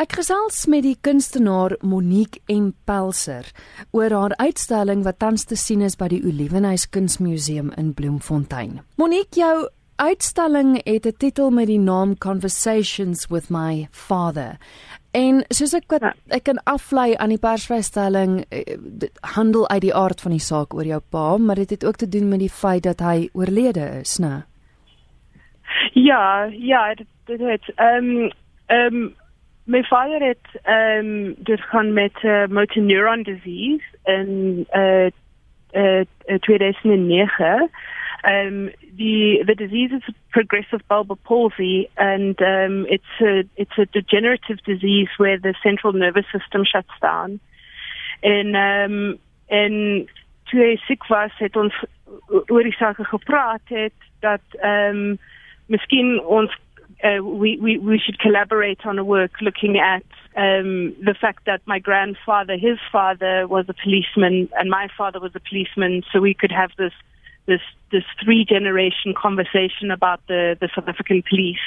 Ek gesels met die kunstenaar Monique M Pelser oor haar uitstalling wat tans te sien is by die Olivenhuis Kunsmuseum in Bloemfontein. Monique, jou uitstalling het 'n titel met die naam Conversations with My Father. En soos ek wat ja. ek kan aflei aan die persvrystelling eh, handel uit die aard van die saak oor jou pa, maar dit het ook te doen met die feit dat hy oorlede is, né? Ja, ja, dit dit het ehm um, ehm um, my vader het ehm um, dit gaan met uh, motor neuron disease in uh, uh, 2009 um, the the disease is progressive bulbar palsy, and um, it's a it's a degenerative disease where the central nervous system shuts down. En um, hy siek was, het ons oor die gepraat dat ehm ons uh, we, we, we should collaborate on a work looking at um, the fact that my grandfather, his father, was a policeman, and my father was a policeman, so we could have this this this three generation conversation about the the South African police.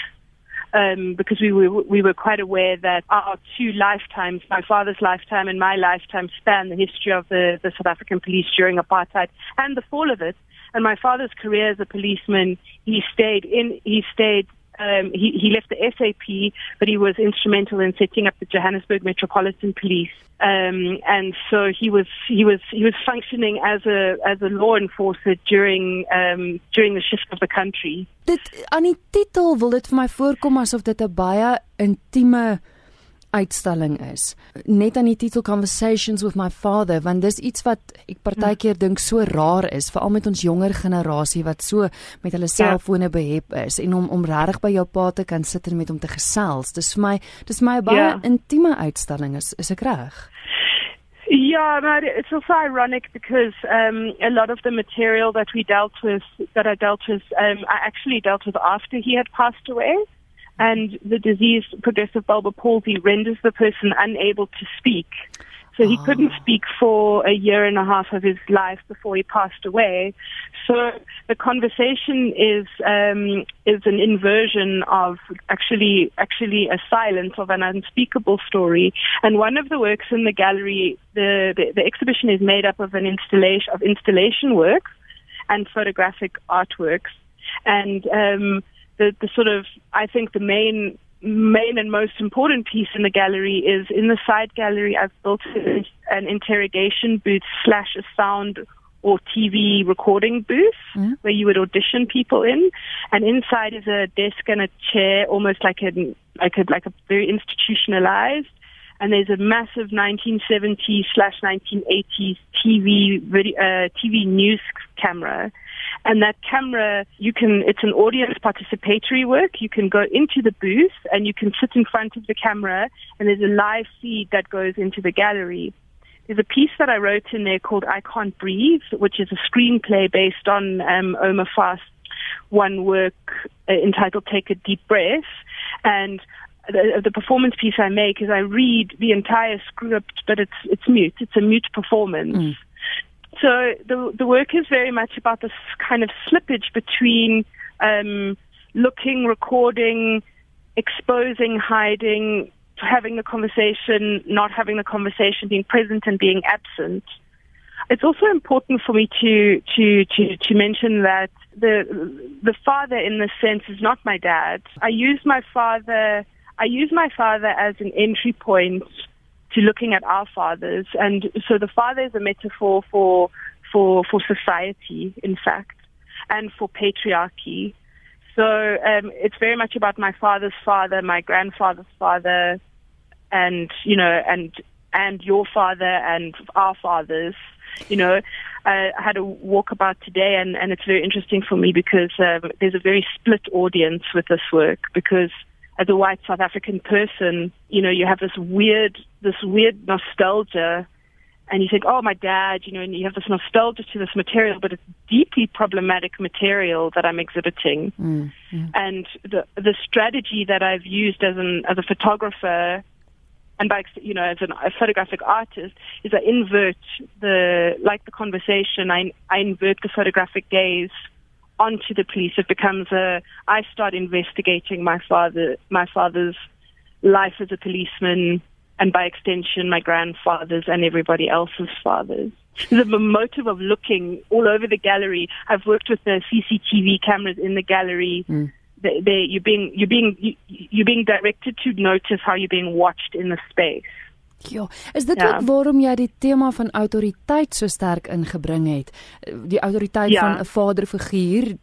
Um, because we were we were quite aware that our two lifetimes, my father's lifetime and my lifetime, span the history of the, the South African police during apartheid and the fall of it. And my father's career as a policeman, he stayed in he stayed um, he, he left the SAP, but he was instrumental in setting up the Johannesburg Metropolitan Police. Um, and so he was he was he was functioning as a as a law enforcer during um, during the shift of the country. Dit aan die titel wil dit vir my voorkom asof dit 'n baie intieme uitstalling is. Net aan die titel Conversations with my father want dis iets wat ek partykeer dink so raar is veral met ons jonger generasie wat so met hulle ja. selfone behep is en om om regtig by jou pa te kan sit en met hom te gesels. Dis vir my dis my baie yeah. Ja. intieme uitstalling is is ek reg? Yeah, but it's also ironic because um, a lot of the material that we dealt with, that I dealt with, um, I actually dealt with after he had passed away. And the disease, progressive bulbar palsy, renders the person unable to speak. So he oh. couldn't speak for a year and a half of his life before he passed away. So the conversation is um, is an inversion of actually actually a silence of an unspeakable story. And one of the works in the gallery, the the, the exhibition is made up of an installation of installation works and photographic artworks. And um, the, the sort of, I think the main, main and most important piece in the gallery is in the side gallery, I've built an interrogation booth slash a sound or TV recording booth where you would audition people in, and inside is a desk and a chair, almost like a like a like a very institutionalized. And there's a massive 1970s slash 1980s TV video, uh, TV news camera and that camera, you can, it's an audience participatory work. You can go into the booth and you can sit in front of the camera and there's a live feed that goes into the gallery. There's a piece that I wrote in there called I Can't Breathe, which is a screenplay based on um, Omer Fast's one work uh, entitled Take a Deep Breath. And the, the performance piece I make is I read the entire script, but it's it's mute. It's a mute performance. Mm. So the the work is very much about this kind of slippage between um, looking, recording, exposing, hiding, having the conversation, not having the conversation, being present and being absent. It's also important for me to to to to mention that the the father in this sense is not my dad. I use my father I use my father as an entry point to looking at our fathers. And so the father is a metaphor for, for, for society, in fact, and for patriarchy. So um, it's very much about my father's father, my grandfather's father, and you know, and and your father and our fathers. You know, I had a walkabout today, and and it's very interesting for me because um, there's a very split audience with this work because as a white South African person, you know, you have this weird, this weird nostalgia, and you think, oh, my dad, you know, and you have this nostalgia to this material, but it's deeply problematic material that I'm exhibiting. Mm, mm. And the the strategy that I've used as an as a photographer, and by you know as an, a photographic artist, is I invert the like the conversation. I I invert the photographic gaze onto the police. It becomes a I start investigating my father my father's life as a policeman and by extension my grandfather's and everybody else's fathers. The motive of looking all over the gallery. I've worked with the CCTV cameras in the gallery. Mm. They, they, you're being you're being you, you're being directed to notice how you're being watched in the space. Ja, is dit ja. ook waarom jy die tema van autoriteit so sterk ingebring het? Die autoriteit ja. van 'n vaderfiguur,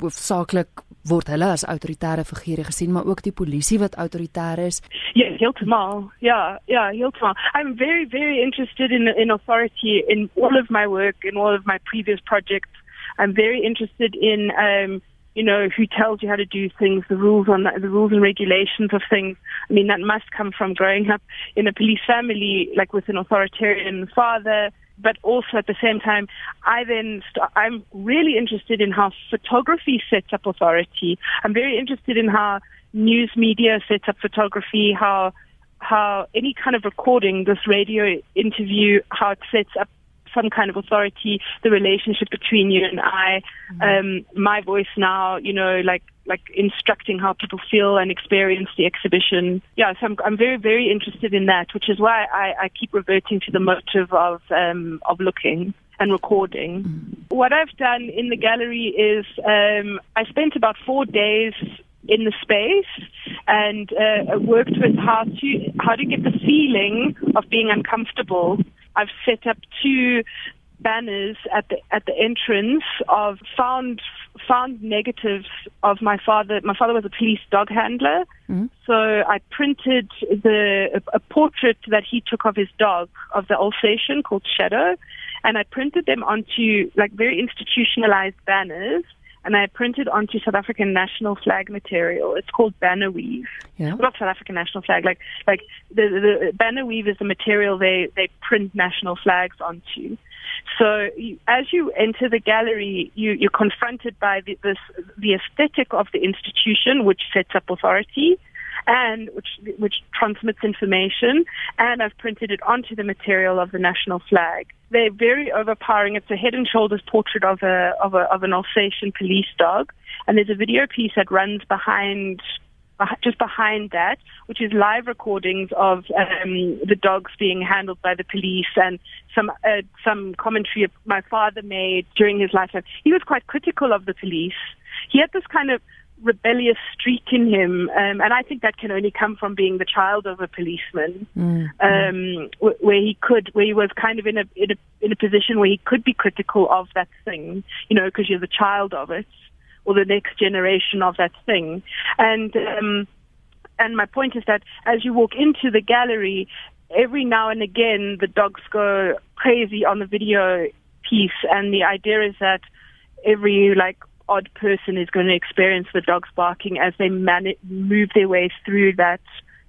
hoofsaaklik word hulle as autoritaire figure gesien, maar ook die polisie wat autoritêr is. Ja, heeltemal. Ja, ja, heeltemal. I'm very very interested in in authority in all of my work in all of my previous projects. I'm very interested in um you know, who tells you how to do things, the rules on that, the rules and regulations of things. I mean, that must come from growing up in a police family, like with an authoritarian father. But also at the same time, I then st- I'm really interested in how photography sets up authority. I'm very interested in how news media sets up photography, how how any kind of recording, this radio interview, how it sets up some kind of authority, the relationship between you and I, mm-hmm. um, my voice now, you know, like like instructing how people feel and experience the exhibition. Yeah, so I'm, I'm very very interested in that, which is why I, I keep reverting to the motive of um, of looking and recording. Mm-hmm. What I've done in the gallery is um, I spent about four days in the space and uh, worked with how to how to get the feeling of being uncomfortable I've set up two banners at the at the entrance of found found negatives of my father. My father was a police dog handler, mm-hmm. so I printed the a, a portrait that he took of his dog of the Alsatian called Shadow, and I printed them onto like very institutionalized banners and I printed onto South African national flag material. It's called banner weave. Yeah. Not South African national flag. Like like the, the banner weave is the material they they print national flags onto. So you, as you enter the gallery, you, you're confronted by the, this the aesthetic of the institution, which sets up authority and which which transmits information and I've printed it onto the material of the national flag. They're very overpowering. It's a head and shoulders portrait of a of a of an Alsatian police dog and there's a video piece that runs behind just behind that, which is live recordings of um, the dogs being handled by the police and some uh, some commentary my father made during his lifetime. He was quite critical of the police. He had this kind of rebellious streak in him, um, and I think that can only come from being the child of a policeman, mm, um, w- where he could, where he was kind of in a, in a in a position where he could be critical of that thing, you know, because you're the child of it, or the next generation of that thing, and. Um, and my point is that as you walk into the gallery, every now and again the dogs go crazy on the video piece, and the idea is that every like odd person is going to experience the dogs barking as they man- move their way through that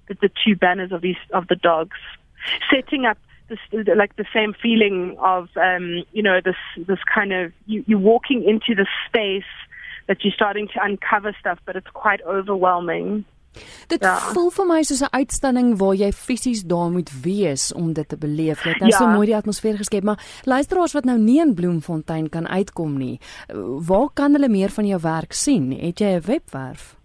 the, two banners of these of the dogs, setting up this like the same feeling of um, you know this this kind of you, you're walking into the space that you're starting to uncover stuff, but it's quite overwhelming. Dit ja. voel vir my soos 'n uitstalling waar jy fisies daar moet wees om dit te beleef. Dit nou ja. so mooi die atmosfeer geskep, maar luisteraars wat nou nie in Bloemfontein kan uitkom nie, waar kan hulle meer van jou werk sien? Het jy 'n webwerf?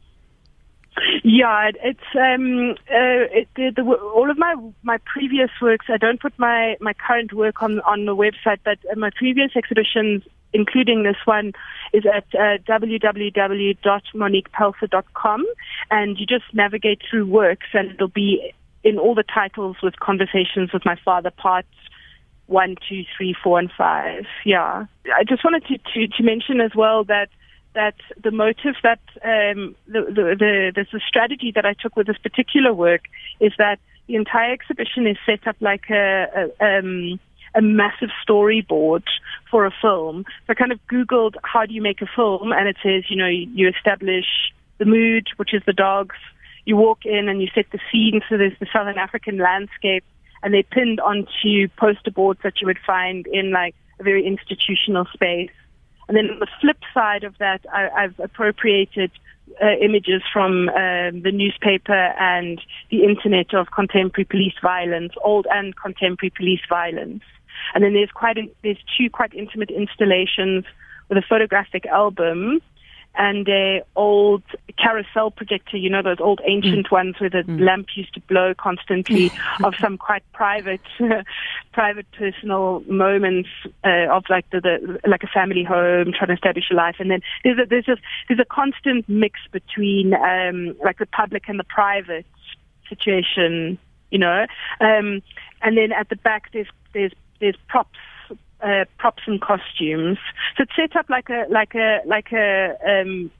Yeah, it's um uh it, the, the, all of my my previous works. I don't put my my current work on on the website, but my previous exhibitions including this one, is at uh, www.moniquepelser.com, and you just navigate through works, and it'll be in all the titles with conversations with my father, parts one, two, three, four, and five. Yeah, I just wanted to to, to mention as well that that the motive that um, the, the, the, strategy that I took with this particular work is that the entire exhibition is set up like a, a um, a massive storyboard for a film. So I kind of Googled how do you make a film, and it says, you know, you establish the mood, which is the dogs. You walk in and you set the scene, so there's the Southern African landscape, and they're pinned onto poster boards that you would find in like a very institutional space. And then on the flip side of that, I, I've appropriated uh, images from um, the newspaper and the internet of contemporary police violence, old and contemporary police violence. And then there's quite a, there's two quite intimate installations with a photographic album and a old carousel projector, you know, those old ancient mm. ones where the mm. lamp used to blow constantly of some quite private, private personal moments uh, of like the, the, like a family home, trying to establish a life. And then there's a, there's a, there's a constant mix between, um, like the public and the private situation, you know. Um, and then at the back, there's, there's, there's props uh, props and costumes. So it's set up like a like a like a um,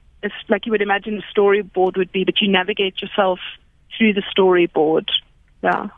like you would imagine a storyboard would be, but you navigate yourself through the storyboard. Yeah.